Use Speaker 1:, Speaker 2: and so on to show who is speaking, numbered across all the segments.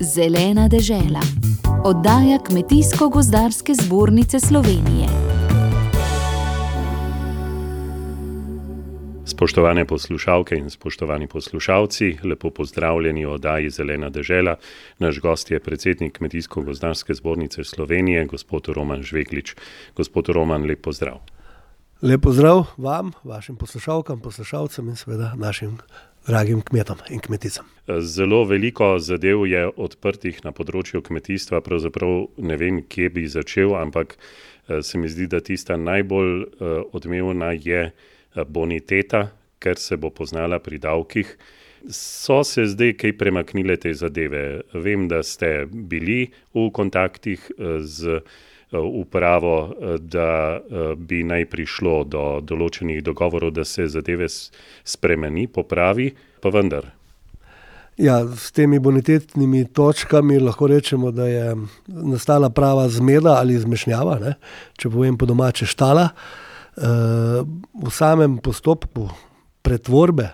Speaker 1: Zelena dežela. Oddaja Kmetijsko-gozdarske zbornice Slovenije.
Speaker 2: Spoštovane poslušalke in spoštovani poslušalci, lepo pozdravljeni v oddaji Zelena dežela. Naš gost je predsednik Kmetijsko-gozdarske zbornice Slovenije, gospod Roman Žveglič. Gospod Roman, lep pozdrav.
Speaker 3: Lep pozdrav vam, vašim poslušalkam, poslušalcem in seveda našim dragim kmetom in kmeticam.
Speaker 2: Zelo veliko zadev je odprtih na področju kmetijstva, pravzaprav ne vem, kje bi začel, ampak se mi zdi, da tista najbolj odmevna je boniteta, ker se bo poznala pri davkih. So se zdaj kaj premaknile te zadeve? Vem, da ste bili v kontaktih z upravo, da bi naj prišlo do določenih dogovorov, da se zadeve spremeni, popravi, pa vendar.
Speaker 3: Ja, s temi bonitetnimi točkami lahko rečemo, da je nastala prava zmeda ali zmešnjava, ne. Če povem po domače, štala. v samem postopku pretvorbe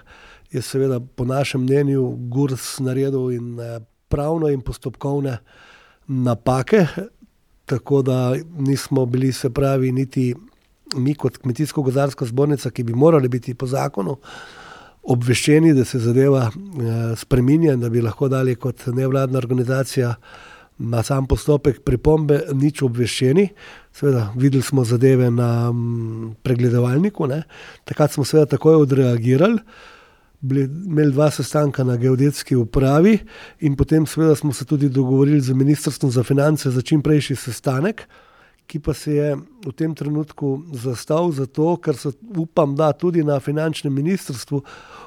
Speaker 3: je seveda po našem mnenju Gurs naredil in pravne in postopkovne napake, tako da nismo bili, se pravi, niti mi kot Kmetijsko-gozdarska zbornica, ki bi morali biti po zakonu obveščeni, da se zadeva spreminja in da bi lahko dali kot nevladna organizacija na sam postopek pripombe, nič obveščeni. Seveda, videli smo zadeve na pregledovalniku, ne. Takrat smo seveda takoj odreagirali, imeli dva sestanka na geodetski upravi in potem seveda smo se tudi dogovorili z ministrstvom za finance za čimprejšnji sestanek, ki pa se je v tem trenutku zastal zato, ker so, upam, da tudi na finančnem ministrstvu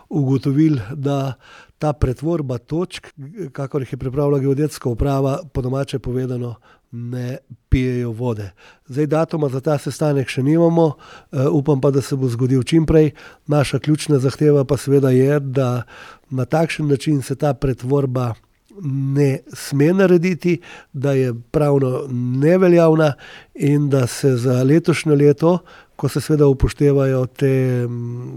Speaker 3: ugotovili, da ta pretvorba točk, kakor jih je pripravila geodetska uprava, po domače povedano, ne pijejo vode. Zdaj datuma za ta sestanek še nimamo, upam pa, da se bo zgodil čimprej, naša ključna zahteva pa seveda je, da na takšen način se ta pretvorba ne sme narediti, da je pravno neveljavna in da se za letošnje leto, ko se seveda upoštevajo te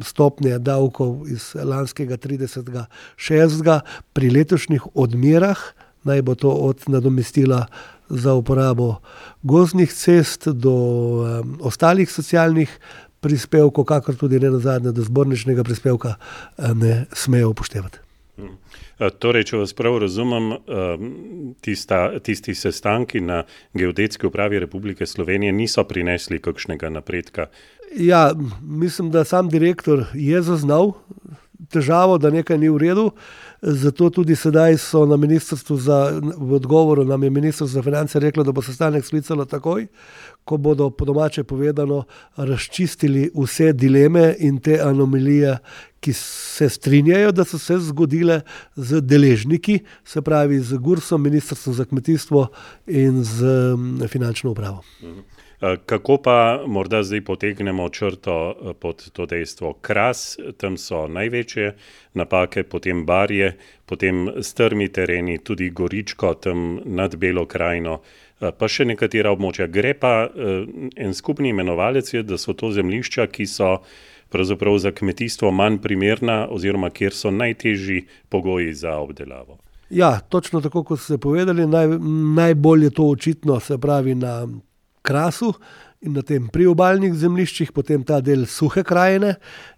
Speaker 3: stopnje davkov iz lanskega tridesetega šestega, pri letošnjih odmerah, naj bo to od nadomestila za uporabo gozdnih cest do ostalih socialnih prispevkov, kakor tudi nenazadnje do zborničnega prispevka, ne smejo upoštevati.
Speaker 2: torej, če vas prav razumem, tista, tisti sestanki na Geodetski upravi Republike Slovenije niso prinesli kakšnega napredka?
Speaker 3: Ja, mislim, da sam direktor je zaznal težavo, da nekaj ni v redu, zato tudi sedaj so na ministrstvu za, v odgovoru nam je ministrstvo za finance reklo, da bo sestanek sklicalo takoj, ko bodo, po domače povedano, razčistili vse dileme in te anomalije, ki se strinjajo, da so se zgodile z deležniki, se pravi z Gursom, ministrstvom za kmetijstvo in s finančno upravo.
Speaker 2: Kako pa morda zdaj potegnemo črto pod to dejstvo. Kras, tam so največje napake, potem Barje, potem strmi tereni, tudi Goričko tam nad Belo krajino, pa še nekatera območja. Gre pa, en skupni imenovalec je, da so to zemljišča, ki so pravzaprav za kmetijstvo manj primerna oziroma kjer so najtežji pogoji za obdelavo.
Speaker 3: Ja, točno tako, kot ste povedali, najbolj je to očitno, se pravi, na Krasu in na tem priobalnih zemljiščih, potem ta del Suhe krajine,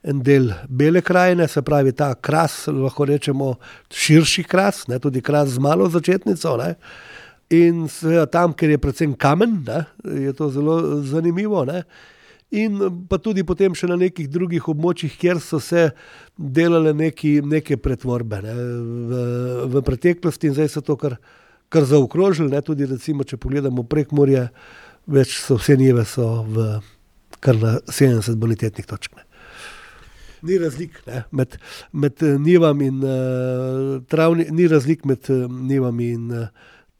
Speaker 3: en del Bele krajine, se pravi ta Kras, lahko rečemo širši Kras, ne, tudi Kras z malo začetnico, ne. In seveda tam, kjer je predvsem kamen, ne, je to zelo zanimivo, ne. In pa tudi potem še na nekih drugih območjih, kjer so se delale nekaj, neke pretvorbe, ne. V, v preteklosti in zdaj so to kar, kar zaokrožili, ne, tudi recimo, če pogledamo Prekmurje, več so vse njive so v kar na sedemdeset bonitetnih točk, ne. Ni razlik, ne, med, med njivami in ni razlik med njivami in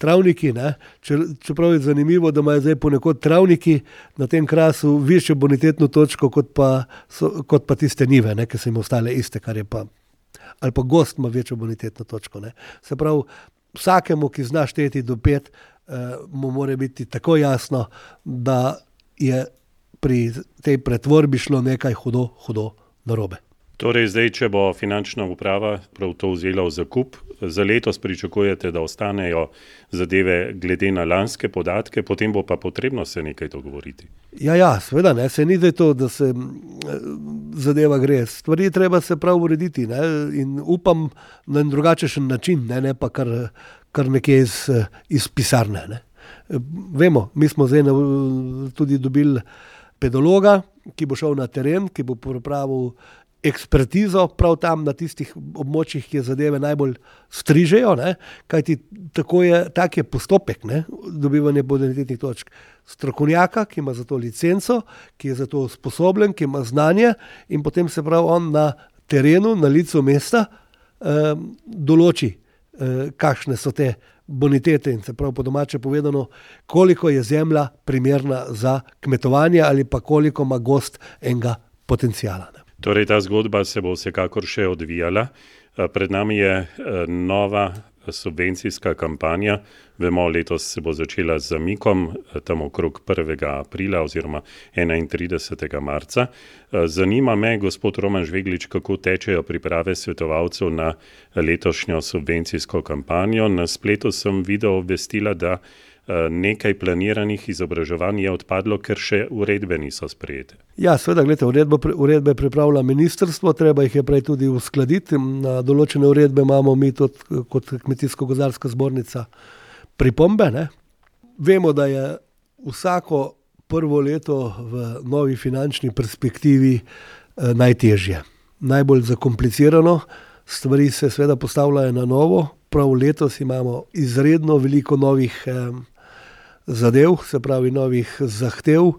Speaker 3: travniki, ne. čeprav je zanimivo, da imajo zdaj ponekod travniki na tem Krasu višjo bonitetno točko kot pa so, kot pa tiste njive, ne, ke so jim ostale iste, kar je pa, ali pa gozd ima večjo bonitetno točko, ne. Se pravi, vsakemu, ki zna šteti do pet, mu mora biti takoj jasno, da je pri tej pretvorbi šlo nekaj hudo, hudo narobe.
Speaker 2: Torej, zdaj, če bo finančna uprava prav to vzela v zakup, za letos pričakujete, da ostanejo zadeve glede na lanske podatke, potem bo pa potrebno se nekaj dogovoriti.
Speaker 3: Ja, ja seveda, ne, se ni zdaj to, da se zadeva gre. Stvari treba se prav urediti ne, in upam na drugačen način, ne, ne pa kar, kar nekje iz, iz pisarne. Ne. Vemo, mi smo zdaj tudi dobili pedologa, ki bo šel na teren, ki bo pripravil ekspertizo prav tam na tistih območjih, ki zadeve najbolj strižejo, ne? kajti tako je, tak je postopek ne? dobivanja bonitetnih točk. Strokovnjaka, ki ima za to licenco, ki je za to usposobljen, ki ima znanje, in potem se pravi on na terenu, na licu mesta, eh, določi, eh, kakšne so te bonitete in se pravi po domače povedano, koliko je zemlja primerna za kmetovanje ali pa koliko ima gost enega potencijala. Ne?
Speaker 2: Torej, ta zgodba se bo vsekakor še odvijala. Eh, pred nami je eh, nova subvencijska kampanja. Vemo, letos se bo začela z zamikom, eh, tam okrog 1. aprila oziroma 31. marca. Zanima me, gospod Roman Žveglič, kako tečejo priprave svetovalcev na letošnjo subvencijsko kampanjo. Na spletu sem videl obvestila, da Eh, nekaj planiranih izobraževanj je odpadlo, ker še uredbe niso sprejete.
Speaker 3: Ja, seveda, gledajte, uredbo, uredbe pripravlja ministrstvo, treba jih je prej tudi uskladiti. Na določene uredbe imamo mi tudi kot Kmetijsko-gozarska zbornica pripombe. Ne? Vemo, da je vsako prvo leto v novi finančni perspektivi eh, najtežje, najbolj zakomplicirano. Stvari se seveda postavljajo na novo. Prav letos imamo izredno veliko novih eh, zadev, se pravi, novih zahtev.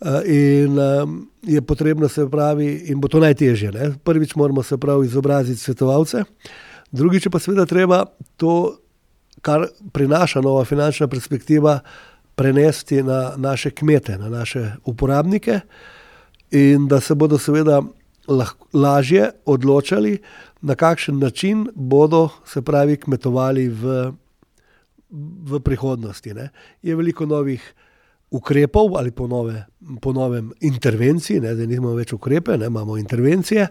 Speaker 3: Eh, in eh, je potrebno se pravi, in bo to najtežje. Ne? Prvič moramo se pravi izobraziti svetovalce, drugič pa seveda treba to, kar prinaša nova finančna perspektiva, prenesti na naše kmete, na naše uporabnike, in da se bodo seveda lažje odločali, na kakšen način bodo se pravi kmetovali v v prihodnosti. Ne. Je veliko novih ukrepov ali po, nove, po novem intervencij, ne, da nismo več ukrepe, ne, imamo intervencije.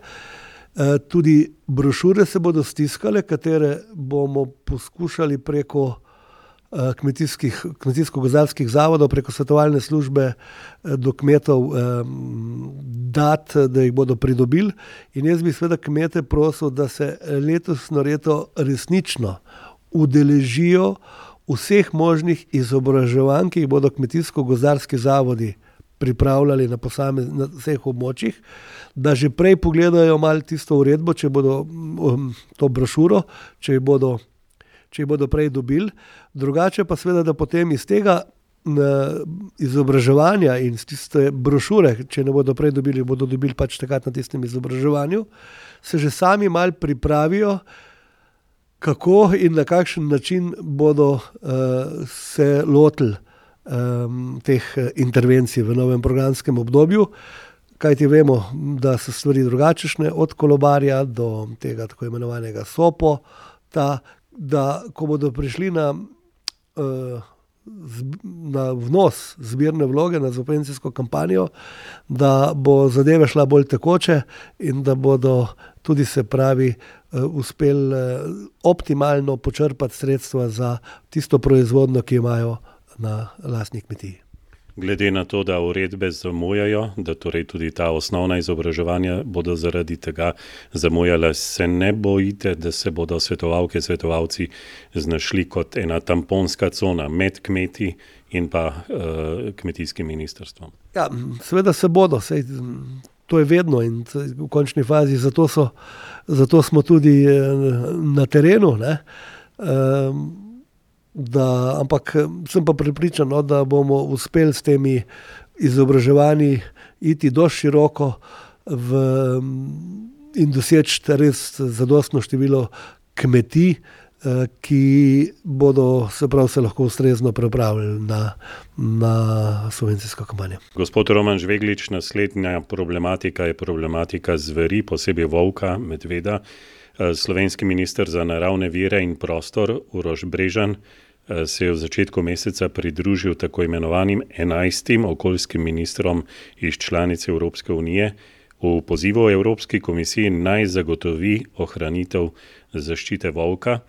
Speaker 3: E, tudi brošure se bodo stiskale, katere bomo poskušali preko e, kmetijsko-gozarskih zavodov, preko svetovalne službe e, do kmetov dati, da jih bodo pridobili. In jaz bi seveda kmete prosil, da se letosno leto resnično udeležijo vseh možnih izobraževanj, ki jih bodo kmetijsko-gozdarski zavodi pripravljali na na vseh območjih, da že prej pogledajo malo tisto uredbo, če bodo um, to brošuro, če jih bodo, če jih bodo prej dobili. Drugače pa seveda, da potem iz tega izobraževanja in iz tiste brošure, če ne bodo prej dobili, bodo dobili pač takrat na tistem izobraževanju, se že sami mal pripravijo, kako in na kakšen način bodo uh, se lotili um, teh eh, intervencij v novem programskem obdobju. Kaj ti vemo, da so stvari drugačne, od kolobarja do tega tako imenovanega SOPO, ta, da ko bodo prišli na, uh, na vnos zbirne vloge, na zopencijsko kampanjo, da bo zadeve šla bolj tekoče in da bodo tudi se pravi uh, uspeli uh, optimalno počrpati sredstva za tisto proizvodno, ki jo imajo na lastni kmetiji.
Speaker 2: Glede na to, da uredbe zamujajo, da torej tudi ta osnovna izobraževanja bodo zaradi tega zamujala, se ne bojite, da se bodo svetovalke, svetovalci znašli kot ena tamponska cona med kmeti in pa uh, kmetijskim ministrstvom?
Speaker 3: Ja, seveda se bodo. Sej, to je vedno in v končni fazi, zato, so, zato smo tudi eh, na terenu. Um, da, ampak sem pa pripričan, no, da bomo uspeli s temi izobraževanji iti do široko v, in doseči res zadostno število kmetij. Eh, ki bodo se, prav, se lahko ustrezno pripravili na, na subvencijsko kampanjo.
Speaker 2: Gospod Roman Žveglič, naslednja problematika je problematika zveri, posebej volka, medveda. Eh, slovenski minister za naravne vire in prostor Urož Brežan eh, se je v začetku meseca pridružil tako imenovanim enajstim okoljskim ministrom iz članice Evropske unije. v pozivu Evropski komisiji naj zagotovi ohranitev zaščite volka.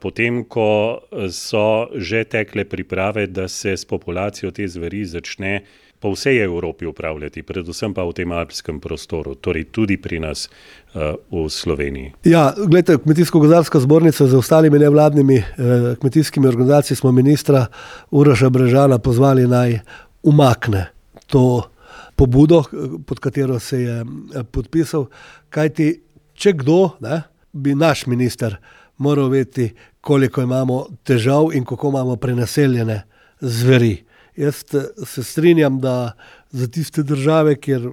Speaker 2: Potem, ko so že tekle priprave, da se s populacijo te zveri začne po vsej Evropi upravljati, predvsem pa v tem alpskem prostoru, torej tudi pri nas uh, v Sloveniji.
Speaker 3: Ja, gledajte, Kmetijsko-gozdarska zbornica z ostalimi nevladnimi eh, kmetijskimi organizacijami smo ministra Uraša Brežana pozvali naj umakne to pobudo, pod katero se je eh, podpisal. Kajti, če kdo, ne, bi naš minister moral vedeti, koliko imamo težav in kako imamo prenaseljene zveri. Jaz se strinjam, da za tiste države, kjer,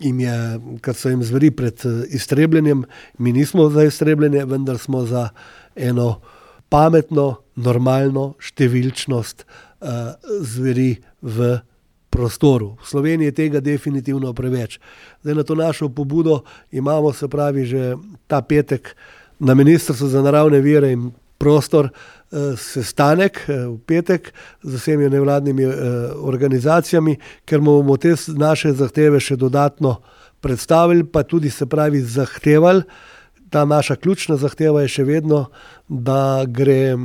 Speaker 3: je, kjer so jim zveri pred eh, iztrebljenjem, mi nismo za iztrebljenje, vendar smo za eno pametno, normalno številčnost uh, zveri v prostoru. V Sloveniji je tega definitivno preveč. Zdaj na to našo pobudo imamo, se pravi, že ta petek na Ministrstvu za naravne vire in prostor. Eh, sestanek eh, v petek z vsemi nevladnimi eh, organizacijami, ker bomo te naše zahteve še dodatno predstavili, pa tudi se pravi zahtevali. Ta naša ključna zahteva je še vedno, da gre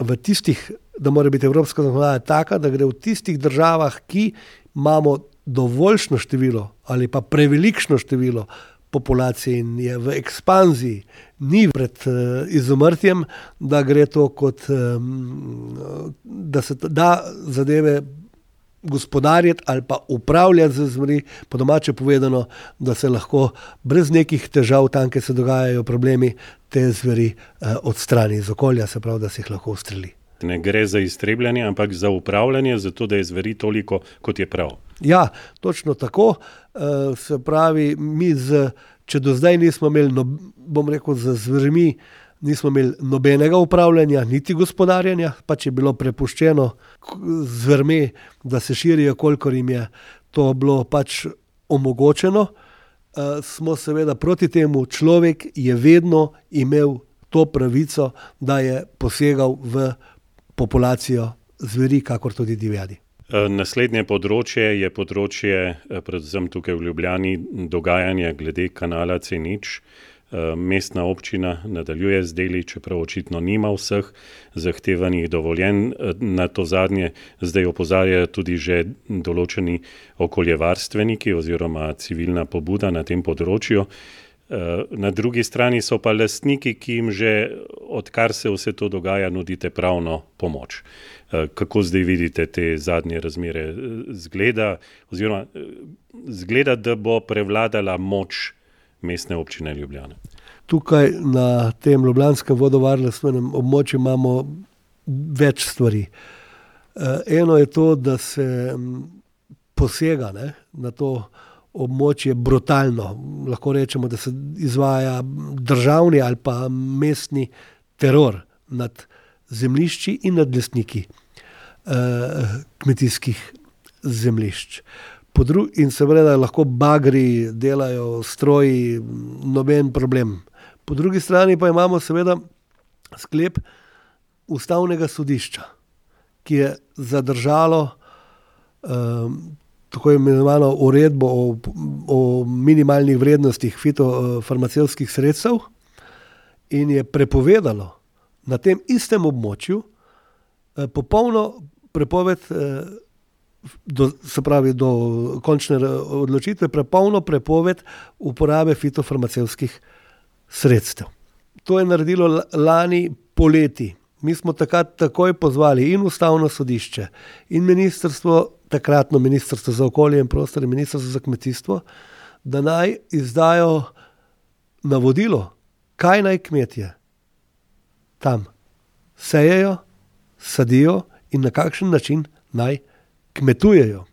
Speaker 3: v tistih, da mora biti evropska zakonodaja taka, da gre v tistih državah, ki imamo dovoljšno število ali pa prevelikšno število populacije in je v ekspanziji, ni pred uh, izumrtjem, da gre to kot, um, da se da zadeve gospodariti ali pa upravljati z zveri, po domače povedano, da se lahko brez nekih težav, tam, kjer se dogajajo problemi, te zveri uh, odstrani iz okolja, se pravi, da se jih lahko ustreli.
Speaker 2: Ne gre za iztrebljanje, ampak za upravljanje, zato da je zveri toliko, kot je prav.
Speaker 3: Ja, točno tako. Uh, se pravi, mi z če do zdaj nismo imeli, no, bom rekel, za zvermi, nismo imeli nobenega upravljanja, niti gospodarjenja, pač je bilo prepuščeno zvermi, da se širijo, kolikor jim je to bilo pač omogočeno. Uh, smo seveda proti temu, človek je vedno imel to pravico, da je posegal v populacijo zveri, kakor tudi divjadi.
Speaker 2: Eh, naslednje področje je področje, eh, predvsem tukaj v Ljubljani, dogajanja glede kanala C0. Eh, mestna občina nadaljuje z deli, čeprav očitno nima vseh zahtevanih dovoljen. Na to zadnje zdaj opozarjajo tudi že določeni okoljevarstveniki oziroma civilna pobuda na tem področju. Na drugi strani so pa lastniki, ki jim že odkar se vse to dogaja, nudite pravno pomoč. Eh, kako zdaj vidite te zadnje razmere? Eh, zgleda, oziroma, eh, zgleda, da bo prevladala moč mestne občine Ljubljana.
Speaker 3: Tukaj na tem ljubljanskem vodovarstvenem območju imamo več stvari. Eno je to, da se mm, posega ne, na to območje brutalno. Lahko rečemo, da se izvaja državni ali pa mestni teror nad zemljišči in nad lesniki eh, kmetijskih zemljišč. In seveda lahko bagri delajo stroji, noben problem. Po drugi strani pa imamo seveda sklep ustavnega sodišča, ki je zadržalo um, tako imenovano uredbo o, o minimalnih vrednostih fitofarmacevskih sredstev in je prepovedalo na tem istem območju eh, popolno prepoved, eh, do, se pravi, do končne odločitve, prepolno prepoved uporabe fitofarmacevskih sredstev. To je naredilo lani poleti. Mi smo takrat takoj pozvali in ustavno sodišče, in ministrstvo, takratno ministrstvo za okolje in prostor, in ministrstvo za kmetijstvo, da naj izdajo navodilo, kaj naj kmetje tam sejejo, sadijo in na kakšen način naj kmetujejo.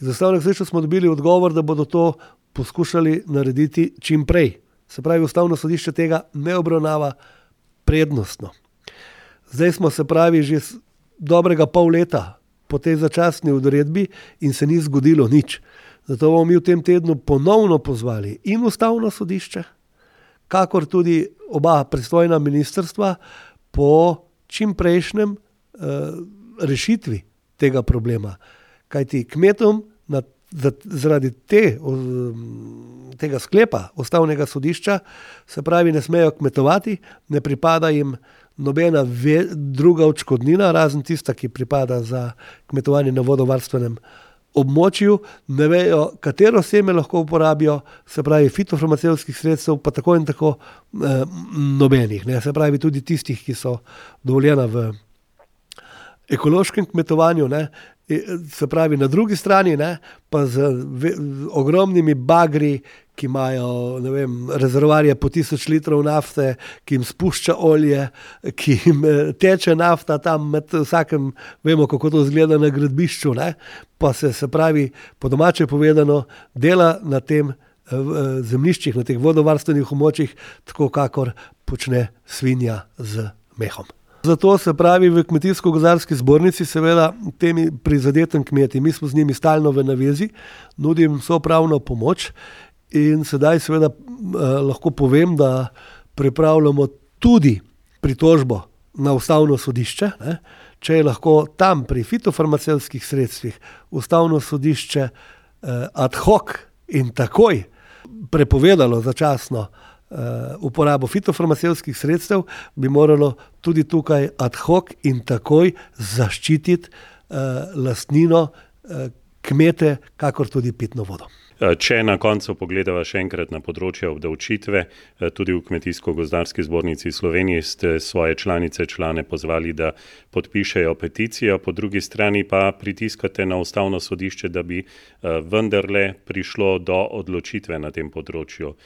Speaker 3: Iz osnovnega sreča smo dobili odgovor, da bodo to poskušali narediti čim prej. Se pravi, ustavno sodišče tega ne obravnava prednostno. Zdaj smo se pravi že dobrega pol leta po tej začasni odredbi in se ni zgodilo nič. Zato bomo mi v tem tednu ponovno pozvali in ustavno sodišče, kakor tudi oba pristojna ministrstva po čim prejšnjem uh, rešitvi tega problema. Kaj ti kmetom na zaradi te, tega sklepa ustavnega sodišča, se pravi, ne smejo kmetovati, ne pripada jim nobena ve, druga odškodnina, razen tista, ki pripada za kmetovanje na vodovarstvenem območju, ne vejo, katero seme lahko uporabijo, se pravi, fitofarmacevskih sredstev, pa tako in tako eh, nobenih, ne, se pravi, tudi tistih, ki so dovoljena v ekološkem kmetovanju, ne, se pravi, na drugi strani ne, pa z, ve, z ogromnimi bagri, ki imajo vem, rezervoarje po tisoč litrov nafte, ki jim spušča olje, ki jim eh, teče nafta tam med vsakem, vemo, kako to izgleda na gradbišču, ne, pa se, se pravi, po domače povedano, dela na tem. Eh, eh, zemljiščih, na teh vodovarstvenih območjih, tako kakor počne svinja z mehom. Zato se pravi v Kmetijsko-gozarski zbornici, seveda, temi prizadetim kmeti, mi smo z njimi stalno v navezi, nudim so pravno pomoč in sedaj seveda eh, lahko povem, da pripravljamo tudi pritožbo na ustavno sodišče. Ne? Če je lahko tam pri fitofarmacevskih sredstvih ustavno sodišče eh, ad hoc in takoj prepovedalo začasno uh, uporabo fitofarmacevskih sredstev, bi moralo tudi tukaj ad hoc in takoj zaščititi uh, lastnino, uh, kmete, kakor tudi pitno vodo.
Speaker 2: Eh, če na koncu pogledamo še enkrat na področje obdavčitve, eh, tudi v Kmetijsko-gozdarski zbornici Slovenije ste svoje članice, člane pozvali, da podpišejo peticijo, po drugi strani pa pritiskate na ustavno sodišče, da bi eh, vendarle prišlo do odločitve na tem področju.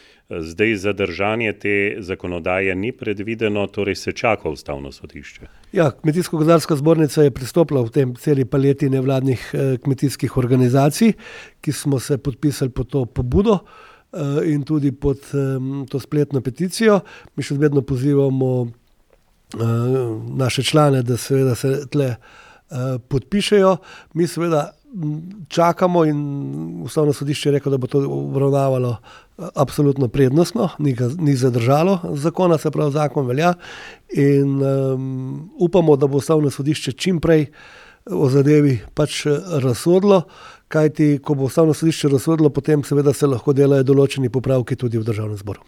Speaker 2: Zdaj zadržanje te zakonodaje ni predvideno, torej se čaka ustavno sodišče.
Speaker 3: Ja, Kmetijsko-gozdarska zbornica je pristopila v tem celi paleti nevladnih kmetijskih organizacij, ki smo se podpisali pod to pobudo uh, in tudi pod um, to spletno peticijo. Mi še vedno pozivamo uh, naše člane, da seveda se tle uh, podpišejo. Mi seveda čakamo in ustavno sodišče je rekel, da bo to obravnavalo absolutno prednostno, ni, ga, ni zadržalo zakona, se pravi zakon velja in um, upamo, da bo ustavno sodišče čim prej o zadevi pač razsodlo, kajti ko bo ustavno sodišče razsodilo, potem seveda se lahko delajo določeni popravki tudi v državnem zboru.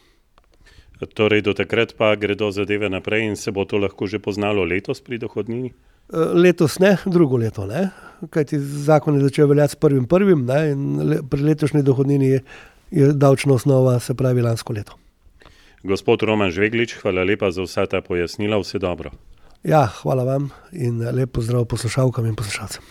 Speaker 2: Torej, do takrat pa gredo zadeve naprej in se bo to lahko že poznalo letos pri dohodnini?
Speaker 3: E, letos ne, drugo leto ne, kajti zakon je začel veljati s prvim prvim ne, in le, pri letošnji dohodnini je, je davčna osnova, se pravi lansko leto.
Speaker 2: Gospod Roman Žveglič, hvala lepa za vsa ta pojasnila, vse dobro.
Speaker 3: Ja, hvala vam in lepo zdrav poslušalkam in poslušalcem.